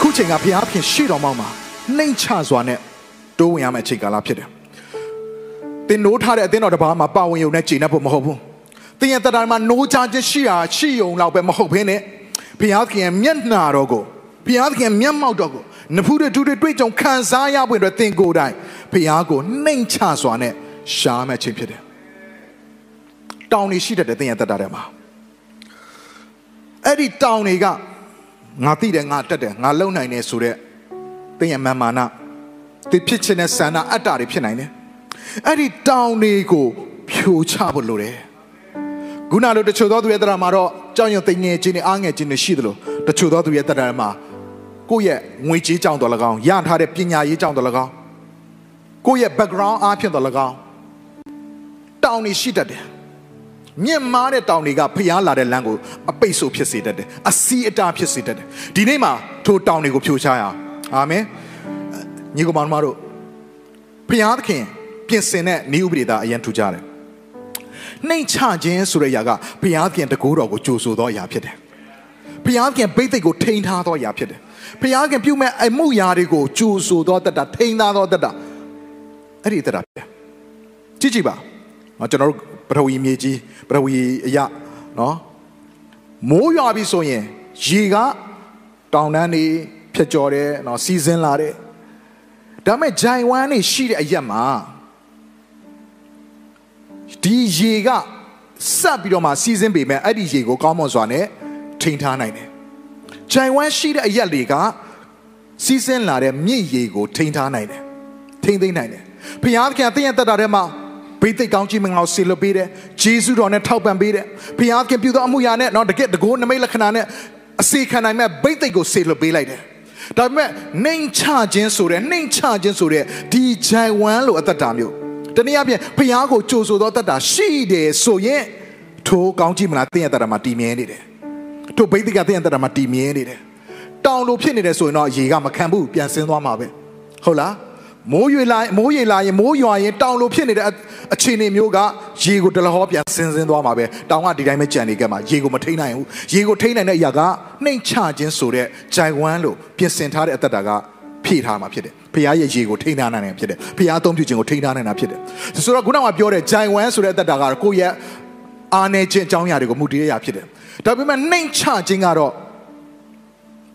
ခုချိန်ကဘုရားခင်ရှေ့တော်မှောက်မှာနှိမ်ချစွာနဲ့တိုးဝင်ရမယ့်အချိန်ကာလဖြစ်တယ်။သင်နိုးထားတဲ့အသင်းတော်တစ်ပါးမှာပါဝင်ရုံနဲ့ကျေနပ်ဖို့မဟုတ်ဘူး။သင်ရဲ့တရားမှာနိုးချခြင်းရှိတာရှိုံလောက်ပဲမဟုတ်ဘဲနဲ့ဘုရားခင်ရဲ့မျက်နှာတော်ကိုဘုရားခင်ရဲ့မျက်မှောက်တော်ကိုနဖူးတွေဒူးတွေတွေ့ကြုံခံစားရဖို့အတွက်သင်ကိုယ်တိုင်ဘုရားကိုနှိမ်ချစွာနဲ့ရှားမယ့်အချိန်ဖြစ်တယ်။တောင်းနေရှိတတ်တဲ့သင်ရဲ့တရားထဲမှာအဲ့ဒီတောင်းတွေက ငါသိတယ်ငါတက်တယ်ငါလုံနိုင်တယ်ဆိုတော့တင်းရဲ့မာမာနဒီဖြစ်ချင်တဲ့ဆန္ဒအတ္တတွေဖြစ်နိုင်တယ်အဲ့ဒီတောင်းတွေကိုဖြိုချဖို့လိုတယ်ခုနလိုတချို့သောသူရဲ့တရားမှာတော့ကြောင်ရွံသိငယ်ခြင်းနဲ့အားငယ်ခြင်းတွေရှိသလိုတချို့သောသူရဲ့တရားမှာကိုယ့်ရဲ့ငွေကြေးကြောင့်တော်၎င်းရထားတဲ့ပညာရေးကြောင့်တော်၎င်းကိုယ့်ရဲ့ background အားဖြင့်တော်၎င်းတောင်းနေရှိတတ်တယ် မြင့်မားတဲ့တောင်တွေကဖျားလာတဲ့လမ်းကိုအပိတ်ဆို့ဖြစ်စေတတ်တယ်အစီအတာဖြစ်စေတတ်တယ်ဒီနေ့မှာထိုတောင်တွေကိုဖြိုချရအောင်အာမင်ညီကောင်မတို့ဖျားသခင်ပြင်ဆင်တဲ့ဤဥပဒေသားအရင်ထူကြတယ်နှိမ်ချခြင်းဆိုတဲ့အရာကဘုရားသခင်တကူတော်ကိုကြိုဆိုသောအရာဖြစ်တယ်ဘုရားသခင်ဘိသိက်ကိုထိန်းထားသောအရာဖြစ်တယ်ဘုရားသခင်ပြုမဲ့အမှုရာတွေကိုကြိုဆိုသောတတ်တာထိန်းထားသောတတ်တာအဲ့ဒီတတ်တာကြည့်ကြည့်ပါကျွန်တော်တို့ ပထဝီမြေကြီးပထဝီအရာနော်မိုးရွာပြီဆိုရင်ရေကတောင်တန်းနေဖြတ်ကျော်တယ်နော်စီးစင်းလာတယ်ဒါပေမဲ့ဂျိုင်ဝမ်နေရှိတဲ့အရက်မှာဒီရေကဆက်ပြီးတော့မှစီးစင်းပေမဲ့အဲ့ဒီရေကိုကောင်းမွန်စွာနဲ့ထိန်းထားနိုင်တယ်ဂျိုင်ဝမ်ရှိတဲ့အရက်တွေကစီးစင်းလာတဲ့မြင့်ရေကိုထိန်းထားနိုင်တယ်ထိန်းသိမ်းနိုင်တယ်ဘုရားသခင်အသင်ရဲ့တက်တာထဲမှာ ဘိသိက်ကောင်းကြီးမင်္ဂလာကိုဆေလွတ်ပေးတယ်ဂျေစုတော်နဲ့ထောက်ပံ့ပေးတယ်ဘုရားခင်ပြုသောအမှုရာနဲ့เนาะတကယ်တကိုးနမိတ်လက္ခဏာနဲ့အစေခံနိုင်မဲ့ဘိသိက်ကိုဆေလွတ်ပေးလိုက်တယ်ဒါပေမဲ့နှိမ်ချခြင်းဆိုတဲ့နှိမ်ချခြင်းဆိုတဲ့ဒီဂျိုင်ဝမ်လိုအသက်တာမျိုးတနည်းအားဖြင့်ဘုရားကိုကြိုဆိုသောအသက်တာရှိတယ်ဆိုရင်ထိုကောင်းကြီးမလားသင်ရဲ့အသက်တာမှာတည်မြဲနေတယ်ထိုဘိသိက်ကသင်ရဲ့အသက်တာမှာတည်မြဲနေတယ်တောင်လိုဖြစ်နေတယ်ဆိုရင်တော့ရေကမခံဘူးပြန်ဆင်းသွားမှာပဲဟုတ်လား မိုးရွေလာမိုးရေလာရင်မိုးရွာရင်တောင်လိုဖြစ်နေတဲ့အခြေအနေမျိုးကရေကိုတလဟောပြန်ဆင်းဆင်းသွားမှာပဲတောင်ကဒီတိုင်းပဲကြံနေကြမှာရေကိုမထိန်နိုင်ဘူးရေကိုထိန်နိုင်တဲ့အရာကနှိမ်ချခြင်းဆိုတဲ့ဂျိုင်ဝမ်လို့ပြင်ဆင်ထားတဲ့အသက်တာကဖြည့်ထားမှာဖြစ်တယ်ဖခင်ရဲ့ရေကိုထိန်းထားနိုင်တယ်ဖြစ်တယ်ဖခင်အသုံးပြုခြင်းကိုထိန်းထားနိုင်တာဖြစ်တယ်ဆိုတော့ခုနကပြောတဲ့ဂျိုင်ဝမ်ဆိုတဲ့အသက်တာကကိုယ့်ရဲ့အာနေခြင်းအကြောင်းအရာတွေကိုမူတည်ရရဖြစ်တယ်ဒါပေမဲ့နှိမ်ချခြင်းကတော့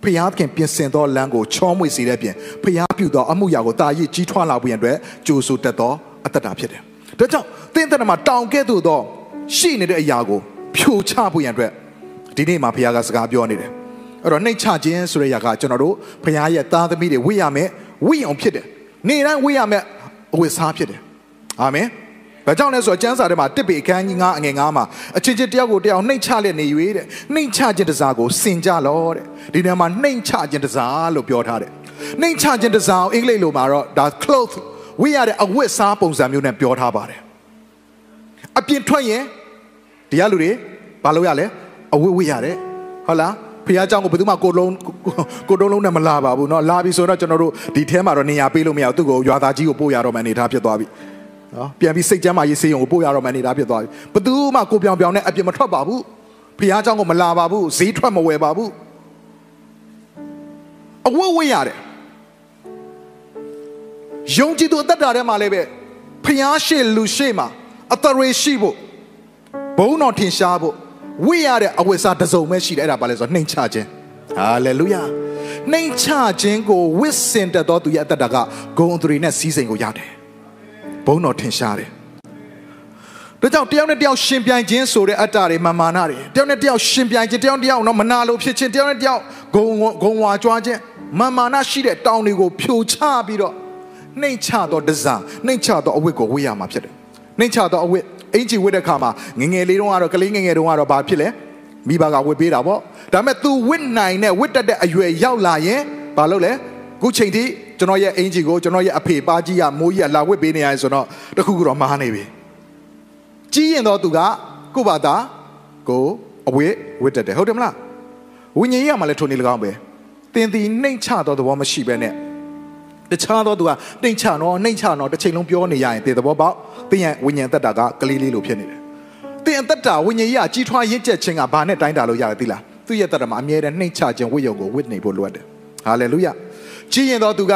ဖျားခင်ပြင်ဆင်သောလမ်းကိုချောမွေစေတဲ့ပြင်ဖျားပြုသောအမှုရာကိုတာရည်ကြီးထွားလာဖို့ရန်အတွက်ကြိုးဆိုတတ်သောအတ္တတာဖြစ်တယ်။ဒါကြောင့်သင်တရမှာတောင်ကဲ့သို့သောရှိနေတဲ့အရာကိုဖြိုချဖို့ရန်အတွက်ဒီနေ့မှာဖျားကစကားပြောနေတယ်။အဲ့တော့နှိတ်ချခြင်းဆိုတဲ့အရာကကျွန်တော်တို့ဖျားရဲ့သားသမီးတွေဝိရမယ်ဝိအောင်ဖြစ်တယ်။နေတိုင်းဝိရမယ်အဝတ်စားဖြစ်တယ်။အာမင်။ ဘာကြောင့်လဲဆိုတော့ကျမ်းစာထဲမှာတစ်ပေအခန်းကြီး9အငယ်9မှာအချင်းချင်းတယောက်ကိုတယောက်နှိမ်ချလက်နေ၍တဲ့နှိမ်ချခြင်းတစားကိုစင်ကြလောတဲ့ဒီထဲမှာနှိမ်ချခြင်းတစားလို့ပြောထားတယ်နှိမ်ချခြင်းတစားကိုအင်္ဂလိပ်လိုမှာတော့ဒါ cloth ဝိရတဲ့အဝတ်စားပုံစံမျိုးနဲ့ပြောထားပါတယ်အပြင်ထွက်ရင်ဒီကလူတွေဘာလို့ရလဲအဝတ်ဝတ်ရတယ်ဟုတ်လားဖះเจ้าကိုဘယ်သူမှကိုလုံးကိုတုံးလုံးနဲ့မလာပါဘူးเนาะလာပြီဆိုတော့ကျွန်တော်တို့ဒီထဲမှာတော့နေရာပေးလို့မရဘူးသူ့ကိုရွာသားကြီးကိုပို့ရတော့မှအနေထားဖြစ်သွားပြီ နော်ပြန်ပြီးစိတ်ကြမ်းမှရေးစေးရုံကိုပို့ရတော့မှနေတာဖြစ်သွားပြီဘသူမှကိုပြောင်ပြောင်နဲ့အပြစ်မထွက်ပါဘူးဖះเจ้าကိုမလာပါဘူးဈေးထွက်မဝယ်ပါဘူးအဝတ်ဝတ်ရတယ်ယုံကြည်သူအသက်တာထဲမှာလည်းပဲဖះရှိလူရှိမှာအတရေရှိဖို့ဘုံတော်ထင်ရှားဖို့ဝိရတဲ့အဝတ်စားတစ်စုံပဲရှိတယ်အဲ့ဒါပါလဲဆိုနှိမ်ချခြင်းဟာလေလုယာနှိမ်ချခြင်းကိုဝစ်စင်တတ်သောသူရဲ့အသက်တာကဂုံအသူတွေနဲ့စီးစိမ်ကိုရတယ် ဘုံတော်ထင်ရှားတယ်ဒါကြောင့်တယောက်နဲ့တယောက်ရှင်ပြိုင်ခြင်းဆိုတဲ့အတ္တတွေမာမာနတွေတယောက်နဲ့တယောက်ရှင်ပြိုင်ခြင်းတယောက်နဲ့တယောက်တော့မနာလိုဖြစ်ခြင်းတယောက်နဲ့တယောက်ဂုံဂုံဝါကြွားခြင်းမာမာနရှိတဲ့တောင်းတွေကိုဖြိုချပြီးတော့နှိမ်ချသောဒဇာနှိမ်ချသောအဝတ်ကိုဝေးရမှာဖြစ်တယ်နှိမ်ချသောအဝတ်အင်ဂျီဝတ်တဲ့ခါမှာငငယ်လေးတုန်းကတော့ကလေးငငယ်တုန်းကတော့ဘာဖြစ်လဲမိဘကဝတ်ပေးတာပေါ့ဒါပေမဲ့ तू ဝတ်နိုင်တဲ့ဝတ်တတ်တဲ့အရွယ်ရောက်လာရင်ဘာလို့လဲခုချိန်ထိ ကျွန်တော်ရဲ့အင်ဂျီကိုကျွန်တော်ရဲ့အဖေပါကြီးကမိုးကြီးကလာဝစ်ပေးနေရတယ်ဆိုတော့တခုခုတော့မှားနေပြီကြီးရင်တော့သူကကို့ဘာသာကိုအဝေးဝစ်တက်တယ်ဟုတ်တယ်မလားဝိညာဉ်ရေးကမှလည်းထုံနေလကောင်းပဲတင်တီနှိမ့်ချတော့သဘောမရှိပဲနဲ့တခြားတော့သူကနှိမ့်ချတော့နှိမ့်ချတော့တစ်ချိန်လုံးပြောနေရရင်တေသဘောပေါက်တင်းရဲ့ဝိညာဉ်သက်တာကကလေးလေးလိုဖြစ်နေတယ်တင်းအသက်တာဝိညာဉ်ရေးကကြီးထွားရင့်ကျက်ခြင်းကဘာနဲ့တိုင်းတာလို့ရတယ်သိလားသူ့ရဲ့သက်တာမှာအမြဲတမ်းနှိမ့်ချခြင်းဝိယုံကိုဝစ်နေဖို့လိုအပ်တယ်ဟာလေလုယ ကြီးရင်တော့သူက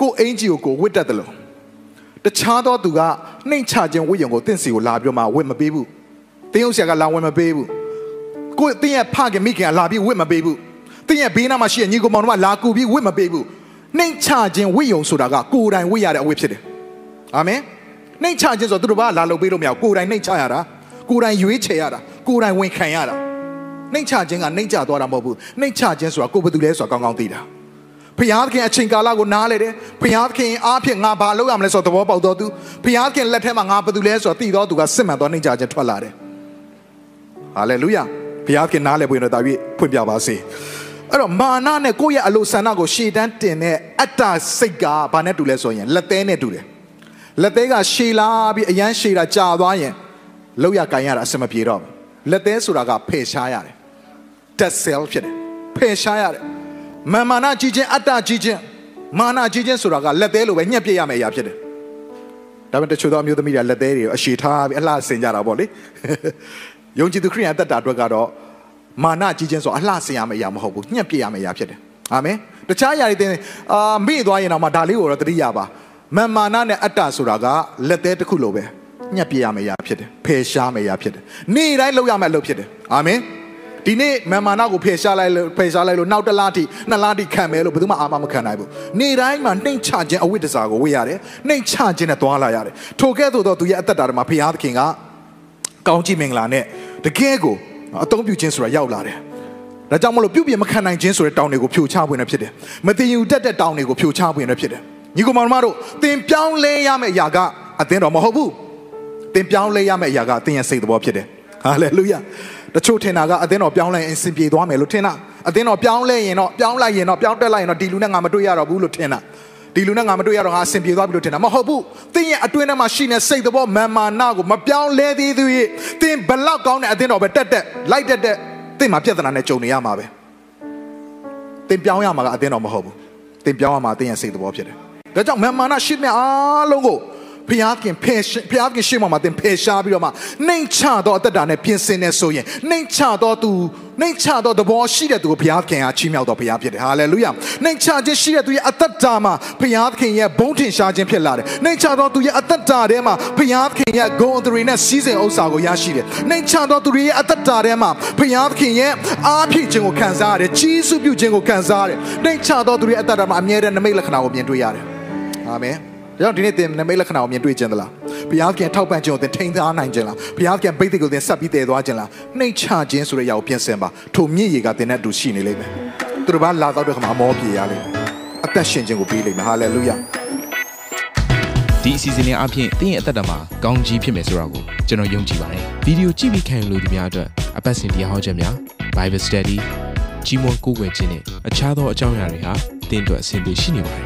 ကိုအင်ဂျီကိုကိုဝစ်တတ်တယ်လို့တခြားတော့သူကနှိမ့်ချခြင်းဝိယုံကိုတင့်စီကိုလာပြီးတော့မှဝစ်မပေးဘူးတင်းရုပ်ဆရာကလာဝစ်မပေးဘူးကိုတင်းရဲ့ဖခင်မိခင်ကလာပြီးဝစ်မပေးဘူးတင်းရဲ့ဘေးနားမှာရှိတဲ့ညီကောင်မောင်တို့ကလာကူပြီးဝစ်မပေးဘူးနှိမ့်ချခြင်းဝိယုံဆိုတာကကိုယ်တိုင်ဝစ်ရတဲ့အဝစ်ဖြစ်တယ်အာမင်နှိမ့်ချခြင်းဆိုသူတို့ဘာလာလုပ်ပေးလို့မရဘူးကိုယ်တိုင်နှိမ့်ချရတာကိုယ်တိုင်ရွေးချယ်ရတာကိုယ်တိုင်ဝင်ခံရတာနှိမ့်ချခြင်းကနှိမ့်ချသွားတာမဟုတ်ဘူးနှိမ့်ချခြင်းဆိုတာကိုယ်ဘယ်သူလဲဆိုတာကောင်းကောင်းသိတာ ဖျားသခင်အချိန်ကာလကိုနားလေတယ်ဖျားသခင်အားဖြင့်ငါဘာလုပ်ရမလဲဆိုတော့သဘောပေါက်တော့သူဖျားသခင်လက်ထက်မှာငါဘယ်သူလဲဆိုတော့သိတော့သူကစစ်မှန်သောနှိမ့်ချခြင်းထွက်လာတယ်ဟာလေလုယာဘုရားခင်နားလည်ပွင့်တော့တာပြီးဖွင့်ပြပါစေအဲ့တော့မာနနဲ့ကိုယ့်ရဲ့အလိုဆန္ဒကိုရှေ့တန်းတင်တဲ့အတ္တစိတ်ကဘာနဲ့တူလဲဆိုရင်လက်သေးနဲ့တူတယ်လက်သေးကရှည်လာပြီးအရန်ရှည်တာကြာသွားရင်လောက်ရကန်ရတာအစမပြေတော့ဘူးလက်သေးဆိုတာကဖယ်ရှားရတယ် dead cell ဖြစ်တယ်ဖယ်ရှားရတယ် မာမာနကြီးခြင်းအတ္တကြီးခြင်းမာနကြီးခြင်းဆိုတာကလက်သေးလိုပဲညှက်ပြစ်ရမယ့်အရာဖြစ်တယ်ဒါပေမဲ့တချို့သောအမျိုးသမီးတွေလက်သေးတွေကိုအရှိထားပြီးအလှဆင်ကြတာပေါ့လေယုံကြည်သူခရိယန်တက်တာအတွက်ကတော့မာနကြီးခြင်းဆိုအလှဆင်ရမယ့်အရာမဟုတ်ဘူးညှက်ပြစ်ရမယ့်အရာဖြစ်တယ်အာမင်တခြားအရာတွေတင်အာမေ့သွားရင်တော့မှဒါလေးကိုတော့တတိယပါမန်မာနနဲ့အတ္တဆိုတာကလက်သေးတစ်ခုလိုပဲညှက်ပြစ်ရမယ့်အရာဖြစ်တယ်ဖယ်ရှားမယ့်အရာဖြစ်တယ်နေ့တိုင်းလုပ်ရမယ့်အလုပ်ဖြစ်တယ်အာမင် ဒီနေ့မန်မာနကိုဖယ်ရှားလိုက်လို့ဖယ်ရှားလိုက်လို့နောက်တစ်လထိနှစ်လထိခံမယ်လို့ဘယ်သူမှအာမမခံနိုင်ဘူးနေ့တိုင်းမှာနှိမ့်ချခြင်းအဝိတ္တစာကိုဝေ့ရတယ်နှိမ့်ချခြင်းနဲ့သွားလာရတယ်ထိုကဲ့သို့သောသူရဲ့အသက်တာမှာဖခင်သခင်ကကောင်းကြီးမင်္ဂလာနဲ့တကယ်ကိုအသုံးပြုခြင်းဆိုတာရောက်လာတယ်။ဒါကြောင့်မလို့ပြုပြင်မခံနိုင်ခြင်းဆိုတဲ့တောင်းတွေကိုဖြိုချပွင့်နေဖြစ်တယ်။မတင်ယူတတ်တဲ့တောင်းတွေကိုဖြိုချပွင့်နေဖြစ်တယ်။ညီကောင်မောင်တို့သင်ပြောင်းလဲရမယ့်အရာကအသင်တော်မဟုတ်ဘူး။သင်ပြောင်းလဲရမယ့်အရာကအသင်ရဲ့စိတ်တော်ဖြစ်တယ်။ဟာလေလုယာ။ တချို့ထင်တာကအသင်တော်ပြောင်းလဲရင်စင်ပြေသွားမယ်လို့ထင်တာ။အသင်တော်ပြောင်းလဲရင်တော့ပြောင်းလိုက်ရင်တော့ပြောင်းတက်လိုက်ရင်တော့ဒီလူနဲ့ငါမတွေ့ရတော့ဘူးလို့ထင်တာ။ဒီလူနဲ့ငါမတွေ့ရတော့ငါအဆင်ပြေသွားပြီလို့ထင်တာမဟုတ်ဘူးသင်ရဲ့အတွင်းထဲမှာရှိနေစိတ်သဘောမာမာနာကိုမပြောင်းလဲသေးသေး၍သင်ဘလောက်ကောင်းတဲ့အသင်းတော်ပဲတက်တက်လိုက်တက်တက်သင်မှာပြဿနာနဲ့ကြုံနေရမှာပဲသင်ပြောင်းရမှာကအသင်းတော်မဟုတ်ဘူးသင်ပြောင်းရမှာသင်ရဲ့စိတ်သဘောဖြစ်တယ်ဒါကြောင့်မာမာနာရှိမြအားလုံးကို ဖျားခင်ဖယ်ဖျားခင်ရှေ့မှာမှာသင်ဖယ်ရှားပြီးတော့မှနှိမ်ချတော့အသက်တာနဲ့ပြင်ဆင်နေဆိုရင်နှိမ်ချတော့သူနှိမ်ချတော့သဘောရှိတဲ့သူကိုဘုရားခင်ကချီးမြှောက်တော်ဘုရားဖြစ်တယ်ဟာလေလုယာနှိမ်ချခြင်းရှိတဲ့သူရဲ့အသက်တာမှာဘုရားခင်ရဲ့ဘုန်းထင်ရှားခြင်းဖြစ်လာတယ်နှိမ်ချတော့သူရဲ့အသက်တာထဲမှာဘုရားခင်ရဲ့ဂုဏ်အသရေနဲ့စီးစိမ်ဥစ္စာကိုရရှိတယ်နှိမ်ချတော့သူရဲ့အသက်တာထဲမှာဘုရားခင်ရဲ့အားဖြည့်ခြင်းကိုခံစားရတယ်ကြီးစုပြုခြင်းကိုခံစားရတယ်နှိမ်ချတော့သူရဲ့အသက်တာမှာအမြဲတမ်းနမိတ်လက္ခဏာကိုမြင်တွေ့ရတယ်အာမင် ဒါကြောင့်ဒီနေ့သင်နမိတ်လက္ခဏာကိုမြင်တွေ့ခြင်းသလားဘုရားခင်ထောက်ပံ့ခြင်းကိုသင်ထိန်းထားနိုင်ခြင်းလားဘုရားခင်ဘိသိက်ကိုသင်ဆက်ပြီးတည်သွားခြင်းလားနှိမ့်ချခြင်းဆိုတဲ့အရာကိုပြင်ဆင်ပါထိုမြင့်ရည်ကသင်နဲ့အတူရှိနေလိမ့်မယ်သူတို့ဘာလာတော့တဲ့ခါမှာအမောပြေရလိမ့်မယ်အသက်ရှင်ခြင်းကိုပေးလိမ့်မယ်ဟာလေလုယာဒီအစီအစဉ်လေးအပြင်သင်ရဲ့အသက်တာမှာကောင်းကြီးဖြစ်မယ်ဆိုတာကိုကျွန်တော်ယုံကြည်ပါတယ်ဗီဒီယိုကြည့်ပြီးခံယူလို့ဒီများအတွက်အပတ်စဉ်တရားဟောခြင်းများ Bible Study ကြီးမွန်ကိုးကွယ်ခြင်းနဲ့အခြားသောအကြောင်းအရာတွေဟာသင်တို့အဆင်ပြေရှိနေပါတယ်